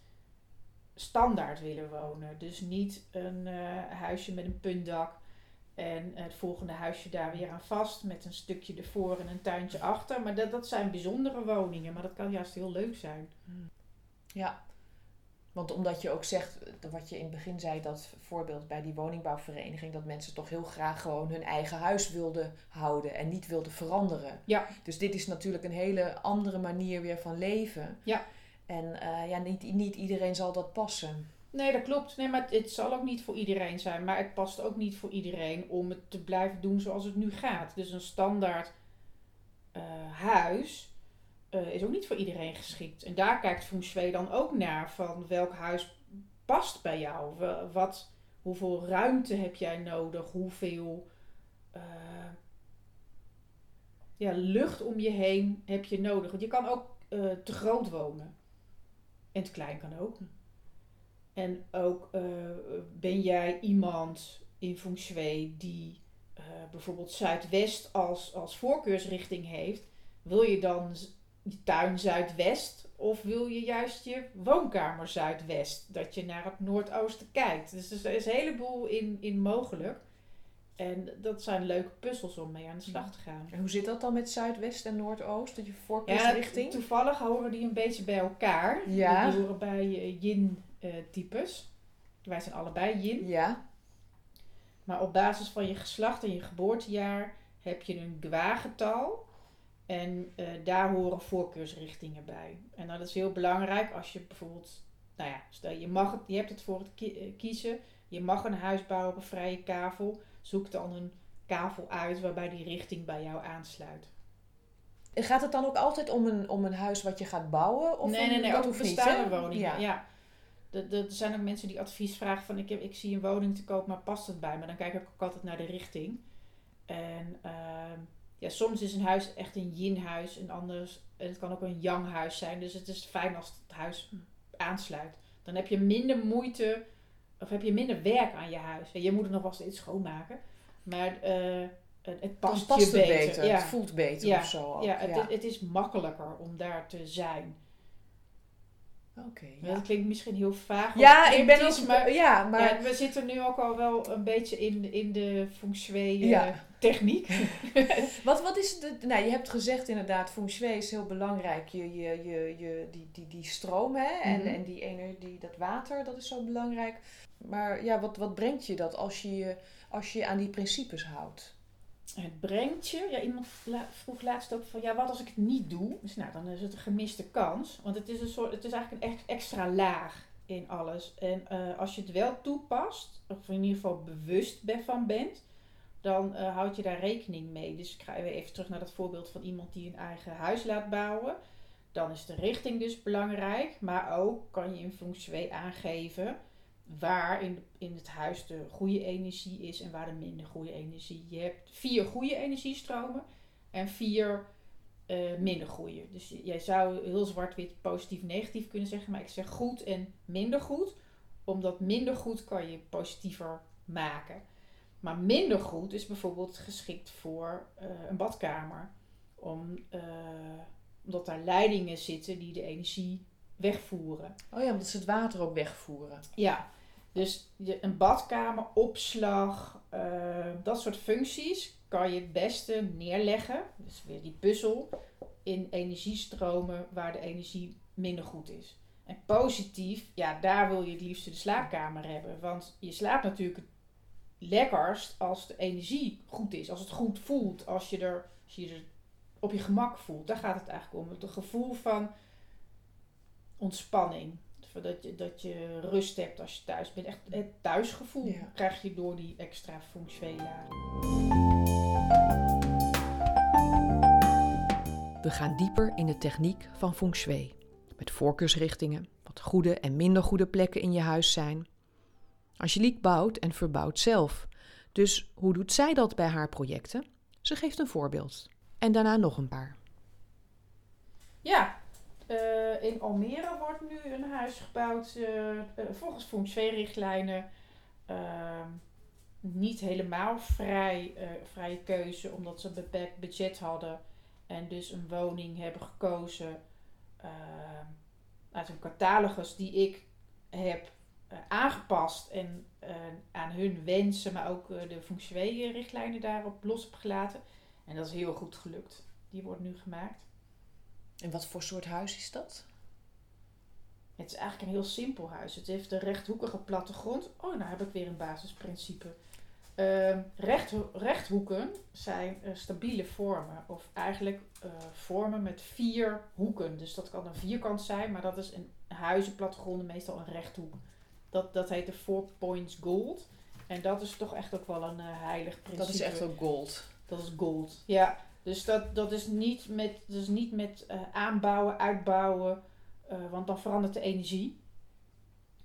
standaard willen wonen. Dus niet een eh, huisje met een puntdak en het volgende huisje daar weer aan vast met een stukje ervoor en een tuintje achter. Maar dat, dat zijn bijzondere woningen, maar dat kan juist heel leuk zijn. Ja. Want omdat je ook zegt, eh, wat je in het begin zei, dat voorbeeld bij die woningbouwvereniging, dat mensen toch heel graag gewoon hun eigen huis wilden houden en niet wilden veranderen. Ja. Dus dit is natuurlijk een hele andere manier weer van leven. Ja. En eh, ja, niet, niet iedereen zal dat passen. Nee, dat klopt. Nee, maar het, het zal ook niet voor iedereen zijn. Maar het past ook niet voor iedereen om het te blijven doen zoals het nu gaat. Dus een standaard eh, huis eh, is ook niet voor iedereen geschikt. En daar kijkt Feng Shui dan ook naar van welk huis past bij jou. Wa- Wat, hoeveel ruimte heb jij nodig? Hoeveel eh, ja, lucht om je heen heb je nodig? Want je kan ook eh, te groot wonen. En te klein kan ook. En ook ben jij iemand in Feng Shui die bijvoorbeeld Zuidwest als, als voorkeursrichting heeft. Wil je dan je tuin Zuidwest of wil je juist je woonkamer Zuidwest? Dat je naar het Noordoosten kijkt. Dus er is een heleboel in, in mogelijk. En dat zijn leuke puzzels om mee aan de slag te gaan. En hoe zit dat dan met Zuidwest en Noordoost? Dat je Ja, voorkeursrichting? toevallig horen die een beetje bij elkaar. Ja. Die horen bij eh, yin-types. Wij zijn allebei yin. Ja. Maar op basis van je geslacht en je geboortejaar heb je een gwa-getal. En eh, daar horen voorkeursrichtingen bij. En dat is heel belangrijk als je bijvoorbeeld, nou ja, stel je, mag het, je hebt het voor het ki- eh, kiezen. Je mag een huis bouwen op een vrije kavel. Zoek dan een kavel uit waarbij die richting bij jou aansluit. Gaat het dan ook altijd om een, om een huis wat je gaat bouwen? Of nee, een- nee, nee, dat ook hoeft niet, bestaande woningen. Ja. Ja. Er- er- Er zijn ook mensen die advies vragen van ik, heb, ik zie een woning te koop, maar past het bij me? Dan kijk ik ook altijd naar de richting. En ehm, ja, soms is een huis echt een yin-huis en anders, en het kan ook een yang-huis zijn. Dus het is fijn als het huis aansluit. Dan heb je minder moeite, of heb je minder werk aan je huis. Je moet het nog wel steeds schoonmaken, maar eh, het, past, past je het beter. beter. Ja. Het voelt beter Ja. of zo. ook. Ja, het, het is makkelijker om daar te zijn. Oké. Ja. ja. Dat klinkt misschien heel vaag. Ja, ik ben ook... maar, ja, maar... ja, we zitten nu ook al wel een beetje in, in de feng shui eh, Ja. techniek. [laughs] Wat, wat is het? Nou, je hebt gezegd inderdaad, feng shui is heel belangrijk. Je, je, je, je, die, die, die stroom hè? en, Mhm. en die energie, dat water, dat is zo belangrijk. Maar ja, wat, wat brengt je dat als je als je je aan die principes houdt? Het brengt je, ja, iemand vroeg laatst ook van, ja, wat als ik het niet doe? Dus nou, dan is het een gemiste kans. Want het is, een soort, het is eigenlijk een ex- extra laag in alles. En eh, als je het wel toepast, of in ieder geval bewust be- van bent, dan eh, houd je daar rekening mee. Dus ik ga even terug naar dat voorbeeld van iemand die een eigen huis laat bouwen. Dan is de richting dus belangrijk, maar ook kan je in feng shui aangeven waar in, in het huis de goede energie is en waar de minder goede energie. Je hebt vier goede energiestromen en vier eh, minder goede. Dus jij zou heel zwart-wit positief negatief kunnen zeggen, maar ik zeg goed en minder goed, omdat minder goed kan je positiever maken. Maar minder goed is bijvoorbeeld geschikt voor eh, een badkamer. Om, eh, omdat daar leidingen zitten die de energie wegvoeren. Oh ja, omdat ze het water ook wegvoeren. Ja, dus je, een badkamer, opslag, eh, dat soort functies kan je het beste neerleggen. Dus weer die puzzel in energiestromen waar de energie minder goed is. En positief, ja, daar wil je het liefst de slaapkamer hebben. Want je slaapt natuurlijk het lekkerst als de energie goed is. Als het goed voelt. Als je er, je er op je gemak voelt. Daar gaat het eigenlijk om. Het gevoel van ontspanning. Dat je, dat je rust hebt als je thuis bent. Echt het thuisgevoel Ja. krijg je door die extra feng shui laag. We gaan dieper in de techniek van feng shui. Met voorkeursrichtingen, wat goede en minder goede plekken in je huis zijn. Angelique bouwt en verbouwt zelf. Dus hoe doet zij dat bij haar projecten? Ze geeft een voorbeeld. En daarna nog een paar. Ja, eh, in Almere wordt nu een huis gebouwd eh, volgens feng shui richtlijnen. Ehm, niet helemaal vrij, vrije keuze, omdat ze een beperkt budget hadden. En dus een woning hebben gekozen ehm, uit een catalogus die ik heb aangepast. En aan hun wensen, maar ook de feng shui richtlijnen daarop los gelaten. En dat is heel goed gelukt. Die wordt nu gemaakt. En wat voor soort huis is dat? Het is eigenlijk een heel simpel huis. Het heeft een rechthoekige plattegrond. Oh, nou heb ik weer een basisprincipe. Ehm, recht, rechthoeken zijn eh, stabiele vormen. Of eigenlijk eh, vormen met vier hoeken. Dus dat kan een vierkant zijn, maar dat is in huizenplattegronden meestal een rechthoek. Dat, dat heet de Four Points Gold. En dat is toch echt ook wel een eh, heilig principe. Dat is echt ook gold. Dat is gold. Ja, dus dat, dat is niet met, is niet met eh, aanbouwen, uitbouwen, eh, want dan verandert de energie.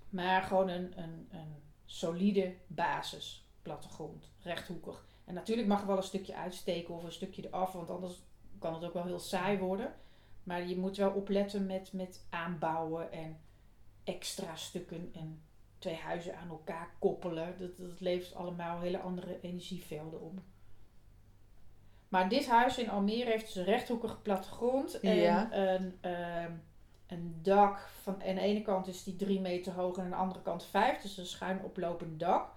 Maar gewoon een, een, een solide basis, plattegrond, rechthoekig. En natuurlijk mag er wel een stukje uitsteken of een stukje eraf, want anders kan het ook wel heel saai worden. Maar je moet wel opletten met, met aanbouwen en extra stukken en twee huizen aan elkaar koppelen. Dat, dat levert allemaal hele andere energievelden op. Maar dit huis in Almere heeft dus een rechthoekige plattegrond en Ja. een, ehm, een dak. Van, aan de ene kant is die drie meter hoog en aan de andere kant vijf, dus een schuin oplopend dak.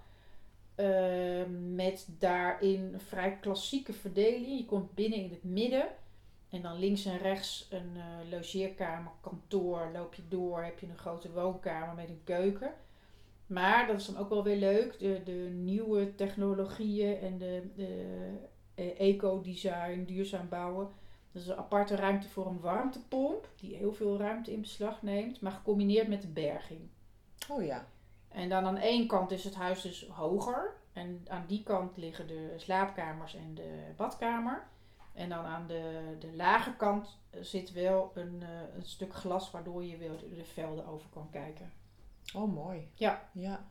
eh, met daarin een vrij klassieke verdeling. Je komt binnen in het midden. En dan links en rechts een eh, logeerkamer, kantoor. Loop je door, heb je een grote woonkamer met een keuken. Maar dat is dan ook wel weer leuk. De, de nieuwe technologieën en de, de eco-design, duurzaam bouwen. Dat is een aparte ruimte voor een warmtepomp. Die heel veel ruimte in beslag neemt. Maar gecombineerd met de berging. Oh ja. En dan aan één kant is het huis dus hoger. En aan die kant liggen de slaapkamers en de badkamer. En dan aan de, de lage kant zit wel een, eh, een stuk glas waardoor je wel de, de velden over kan kijken. Oh, mooi. Ja. Ja.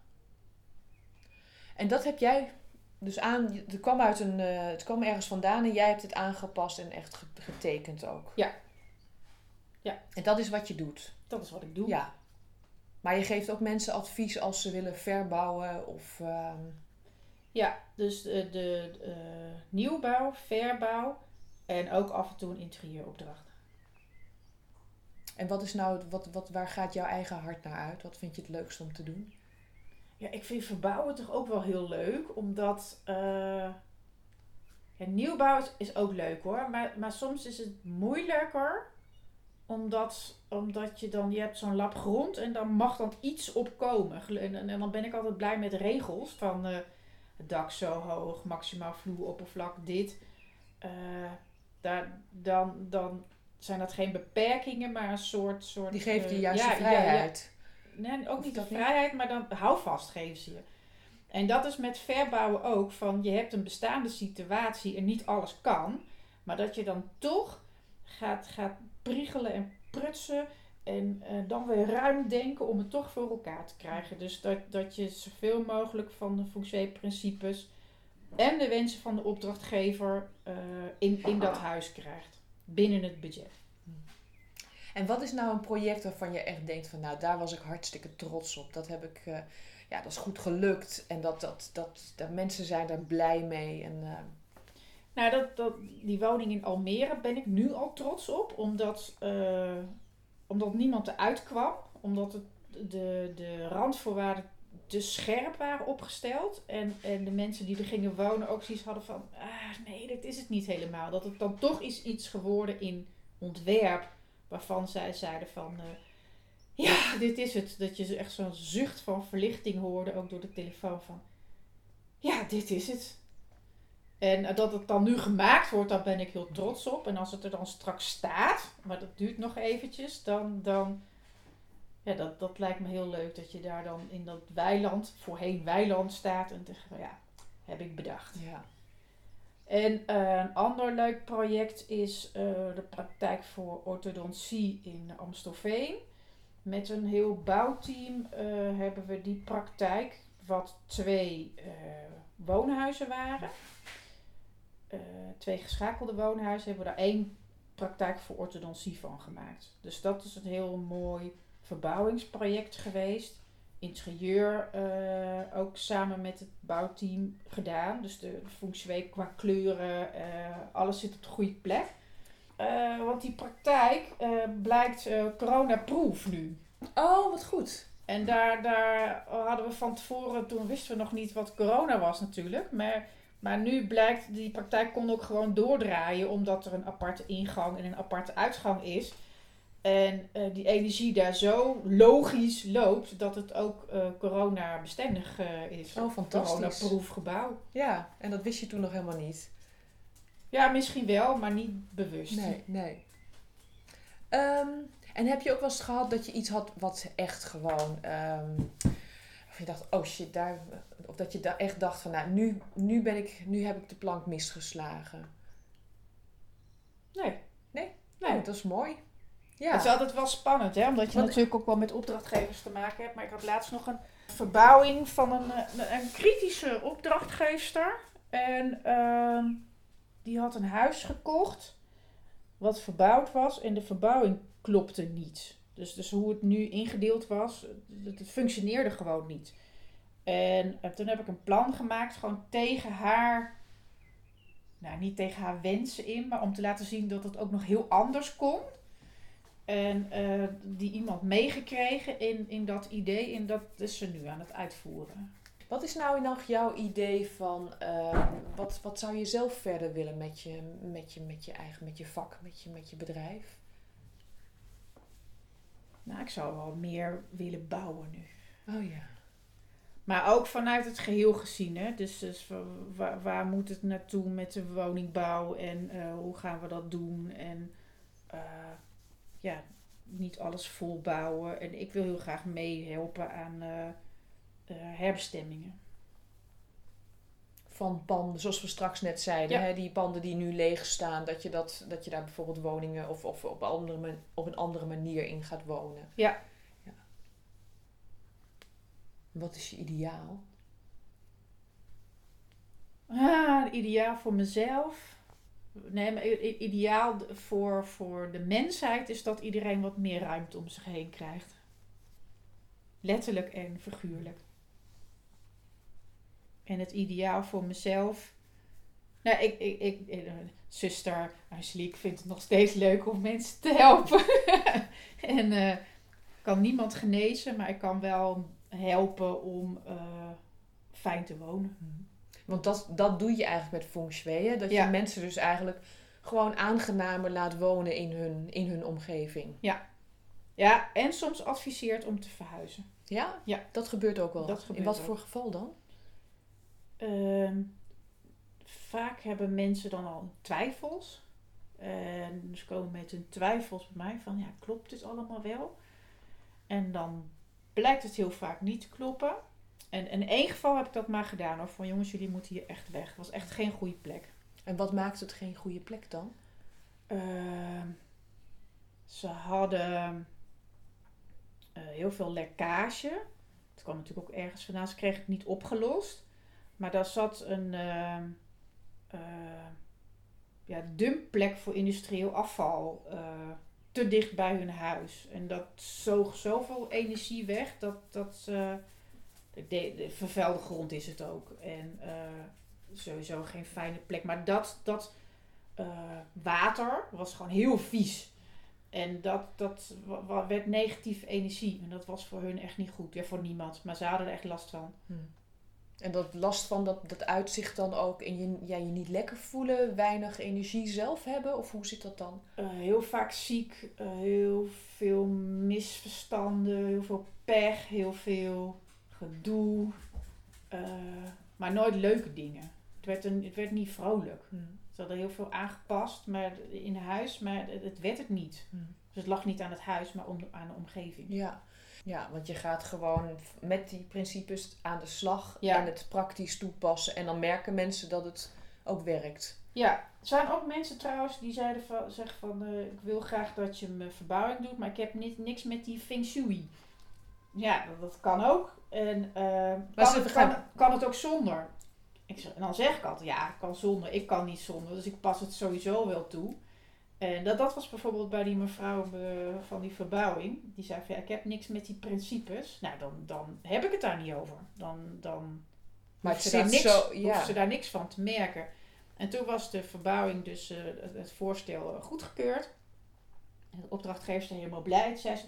En dat heb jij dus aan... Het kwam, uit een, eh, het kwam ergens vandaan en jij hebt het aangepast en echt ge- getekend ook. Ja. Ja. En dat is wat je doet. Dat is wat ik doe. Ja. Maar je geeft ook mensen advies als ze willen verbouwen of... ehm, Ja, dus de, de eh, nieuwbouw, verbouw en ook af en toe een interieuropdracht. En wat is nou, wat, wat, waar gaat jouw eigen hart naar uit? Wat vind je het leukst om te doen? Ja, ik vind verbouwen toch ook wel heel leuk, omdat eh, ja, nieuwbouw is, is ook leuk hoor, maar, maar soms is het moeilijker, omdat, omdat je dan, je hebt zo'n lap grond en dan mag dan iets opkomen. En, en, en dan ben ik altijd blij met regels van eh, het dak zo hoog, maximaal vloeroppervlak, dit. Eh, daar, dan, dan zijn dat geen beperkingen, maar een soort... soort Die geeft je eh, juist ja, vrijheid. Nee, ook niet de vrijheid, maar dan houvast geven ze je. En dat is met verbouwen ook, van je hebt een bestaande situatie en niet alles kan. Maar dat je dan toch gaat, gaat priegelen en prutsen en eh, dan weer ruim denken om het toch voor elkaar te krijgen. Dus dat, dat je zoveel mogelijk van de shui principes en de wensen van de opdrachtgever eh, in, in dat huis krijgt. Binnen het budget. En wat is nou een project waarvan je echt denkt van, nou, daar was ik hartstikke trots op. Dat heb ik, eh, ja, dat is goed gelukt. En dat, dat, dat, dat mensen zijn daar blij mee. En, eh, Nou, dat, dat, die woning in Almere ben ik nu al trots op, omdat, eh, omdat niemand eruit kwam. Omdat het, de, de randvoorwaarden te scherp waren opgesteld. En, en de mensen die er gingen wonen ook zoiets hadden van, ah, nee, dit is het niet helemaal. Dat het dan toch is iets geworden in ontwerp, waarvan zij zeiden van, eh, ja, dit is het. Dat je echt zo'n zucht van verlichting hoorde, ook door de telefoon van, ja, dit is het. En eh, dat het dan nu gemaakt wordt, daar ben ik heel trots op. En als het er dan straks staat, maar dat duurt nog eventjes, dan, dan ja, dat, dat lijkt me heel leuk dat je daar dan in dat weiland, voorheen weiland staat en tegen, van, ja, heb ik bedacht. ja. En eh, een ander leuk project is eh, de praktijk voor orthodontie in Amstelveen. Met een heel bouwteam eh, hebben we die praktijk, wat twee woonhuizen waren. Twee geschakelde woonhuizen hebben we daar één praktijk voor orthodontie van gemaakt. Dus dat is een heel mooi verbouwingsproject geweest. Interieur eh, ook samen met het bouwteam gedaan. Dus de feng shui qua kleuren, eh, alles zit op de goede plek. Eh, want die praktijk blijkt corona-proof nu. Oh, wat goed. En daar, daar hadden we van tevoren, toen wisten we nog niet wat corona was natuurlijk. Maar, maar nu blijkt, die praktijk kon ook gewoon doordraaien, omdat er een aparte ingang en een aparte uitgang is. En eh, die energie daar zo logisch loopt, dat het ook eh corona-bestendig eh, is. Oh, fantastisch. Corona-proof gebouw. Ja, en dat wist je toen nog helemaal niet. Ja, misschien wel, maar niet bewust. Nee, nee. Ehm, en heb je ook wel eens gehad dat je iets had wat echt gewoon... ehm, of je dacht, oh shit, daar... Of dat je daar echt dacht van, nou, nu, nu, ben ik, nu heb ik de plank misgeslagen. Nee. Nee? Nee. Oh, dat is mooi. Ja. Het is altijd wel spannend, hè? omdat je Want- natuurlijk ook wel met opdrachtgevers te maken hebt. Maar ik had laatst nog een verbouwing van een, eh, een kritische opdrachtgever. En ehm, die had een huis gekocht wat verbouwd was en de verbouwing klopte niet. Dus, dus hoe het nu ingedeeld was, het, het functioneerde gewoon niet. En eh, toen heb ik een plan gemaakt, gewoon tegen haar, nou niet tegen haar wensen in, maar om te laten zien dat het ook nog heel anders kon. En eh, die iemand meegekregen in, in dat idee en dat is ze nu aan het uitvoeren. Wat is nou nog jouw idee van eh, wat, wat zou je zelf verder willen met je, met je, met je eigen, met je vak, met je, met je bedrijf? Nou, ik zou wel meer willen bouwen nu. Oh ja. Maar ook vanuit het geheel gezien. Hè? Dus, dus waar, waar moet het naartoe met de woningbouw en eh, hoe gaan we dat doen? En eh, ja, niet alles volbouwen. En ik wil heel graag meehelpen aan uh, herbestemmingen. Van panden, zoals we straks net zeiden, hè? die panden die nu leeg staan, dat je, dat, dat je daar bijvoorbeeld woningen of, of op, andere, op een andere manier in gaat wonen. Ja, wat is je ideaal? Ah, ideaal voor mezelf. Nee, maar ideaal voor, voor de mensheid is dat iedereen wat meer ruimte om zich heen krijgt. Letterlijk en figuurlijk. En het ideaal voor mezelf. Nou, ik, ik, ik, ik zuster Angelique vindt het nog steeds leuk om mensen te helpen. [laughs] en uh, kan niemand genezen, maar ik kan wel helpen om uh, fijn te wonen. Want dat, dat doe je eigenlijk met feng shui. Hè? Dat je mensen dus eigenlijk gewoon aangenamer laat wonen in hun, in hun omgeving. Ja. ja, en soms adviseert om te verhuizen. Ja? Ja. Dat gebeurt ook wel. Dat gebeurt in wat voor geval dan? Uh, vaak hebben mensen dan al twijfels. En ze komen met hun twijfels bij mij van, ja, klopt dit allemaal wel? En dan blijkt het heel vaak niet te kloppen. En in één geval heb ik dat maar gedaan. Of van jongens, jullie moeten hier echt weg. Het was echt geen goede plek. En wat maakt het geen goede plek dan? Ehm, ze hadden uh, heel veel lekkage. Het kwam natuurlijk ook ergens vandaan. Ze kregen het niet opgelost. Maar daar zat een uh, ja, dumpplek voor industrieel afval eh, te dicht bij hun huis. En dat zoog zoveel energie weg dat dat. Uh, de, de, vervuilde grond is het ook. En uh, sowieso geen fijne plek. Maar dat, dat uh, water was gewoon heel vies. En dat, dat werd negatieve energie. En dat was voor hun echt niet goed. Ja, voor niemand. Maar ze hadden er echt last van. Hmm. En dat last van dat, dat uitzicht dan ook in je, ja, je niet lekker voelen, weinig energie zelf hebben? Of hoe zit dat dan? Uh, heel vaak ziek, uh, heel veel misverstanden, heel veel pech, heel veel gedoe. Uh, maar nooit leuke dingen. Het werd, een, het werd niet vrolijk. Hmm. Ze hadden heel veel aangepast maar in huis, maar het, het werd het niet. Hmm. Dus het lag niet aan het huis, maar om, aan de omgeving. Ja. Ja, want je gaat gewoon met die principes aan de slag en het praktisch toepassen. En dan merken mensen dat het ook werkt. Ja, er zijn ook mensen trouwens die zeiden van, zeggen van uh, ik wil graag dat je me verbouwing doet, maar ik heb niet, niks met die feng shui. Ja, dat kan ook. En uh, kan, het, kan, kan, het ook zonder? Ik en dan zeg ik altijd, ja, ik kan zonder, ik kan niet zonder. Dus ik pas het sowieso wel toe. En dat, dat was bijvoorbeeld bij die mevrouw eh, van die verbouwing. Die zei van ja, ik heb niks met die principes. Nou, dan, dan heb ik het daar niet over. Dan, dan maar ze, daar niks, zo, ja. ze daar niks van te merken. En toen was de verbouwing dus uh, het voorstel goedgekeurd. En de opdrachtgever is helemaal blij. Zei ze,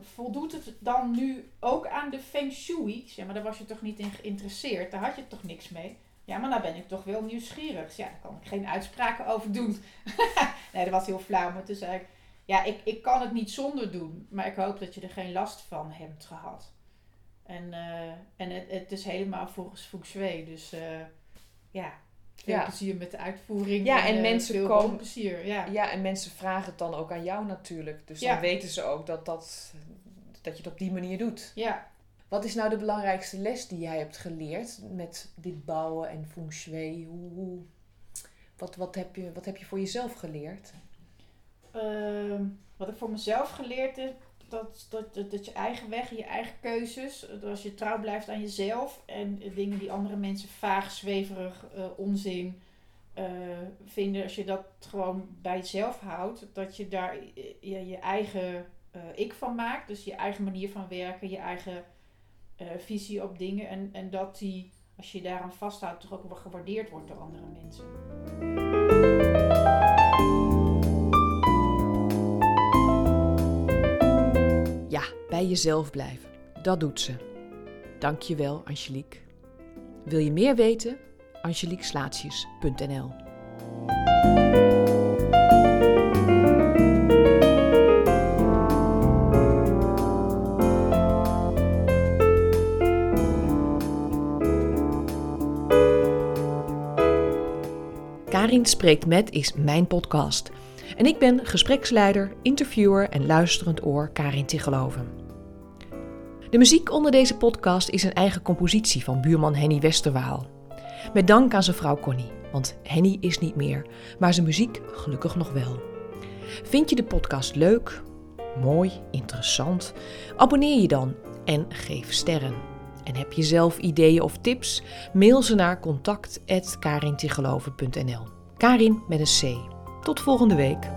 voldoet het dan nu ook aan de feng shui? Zeg maar, daar was je toch niet in geïnteresseerd? Daar had je toch niks mee? Ja, maar nou ben ik toch wel nieuwsgierig. Ja, daar kan ik geen uitspraken over doen. [laughs] nee, dat was heel flauw. Maar toen zei ik, ja, ik, ik kan het niet zonder doen. Maar ik hoop dat je er geen last van hebt gehad. En, uh, en het, het is helemaal volgens Feng Shui. Dus uh, ja, veel ja. plezier met de uitvoering. Ja, en, en mensen komen. Plezier, ja. ja, en mensen vragen het dan ook aan jou natuurlijk. Dus dan weten ze ook dat, dat, dat je het op die manier doet. Ja, wat is nou de belangrijkste les die jij hebt geleerd met dit bouwen en feng shui? Hoe, hoe wat, wat, heb je, wat heb je voor jezelf geleerd? Uh, wat ik voor mezelf geleerd heb, dat, dat, dat, je eigen weg, je eigen keuzes, als je trouw blijft aan jezelf en dingen die andere mensen vaag, zweverig, uh, onzin uh, vinden, als je dat gewoon bij jezelf houdt, dat je daar je, je eigen ik van maakt. Dus je eigen manier van werken, je eigen visie op dingen. En, en dat die, als je daaraan vasthoudt, toch ook gewaardeerd wordt door andere mensen. Jezelf blijven. Dat doet ze. Dankjewel, Angelique. Wil je meer weten? angeliekslaatjes.nl Karin Spreekt Met is mijn podcast. En ik ben gespreksleider, interviewer en luisterend oor Karin Tigeloven. De muziek onder deze podcast is een eigen compositie van buurman Henny Westerwaal. Met dank aan zijn vrouw Connie, want Henny is niet meer, maar zijn muziek gelukkig nog wel. Vind je de podcast leuk, mooi, interessant? Abonneer je dan en geef sterren. En heb je zelf ideeën of tips? Mail ze naar contact.karintigeloven.nl Karin met een C. Tot volgende week.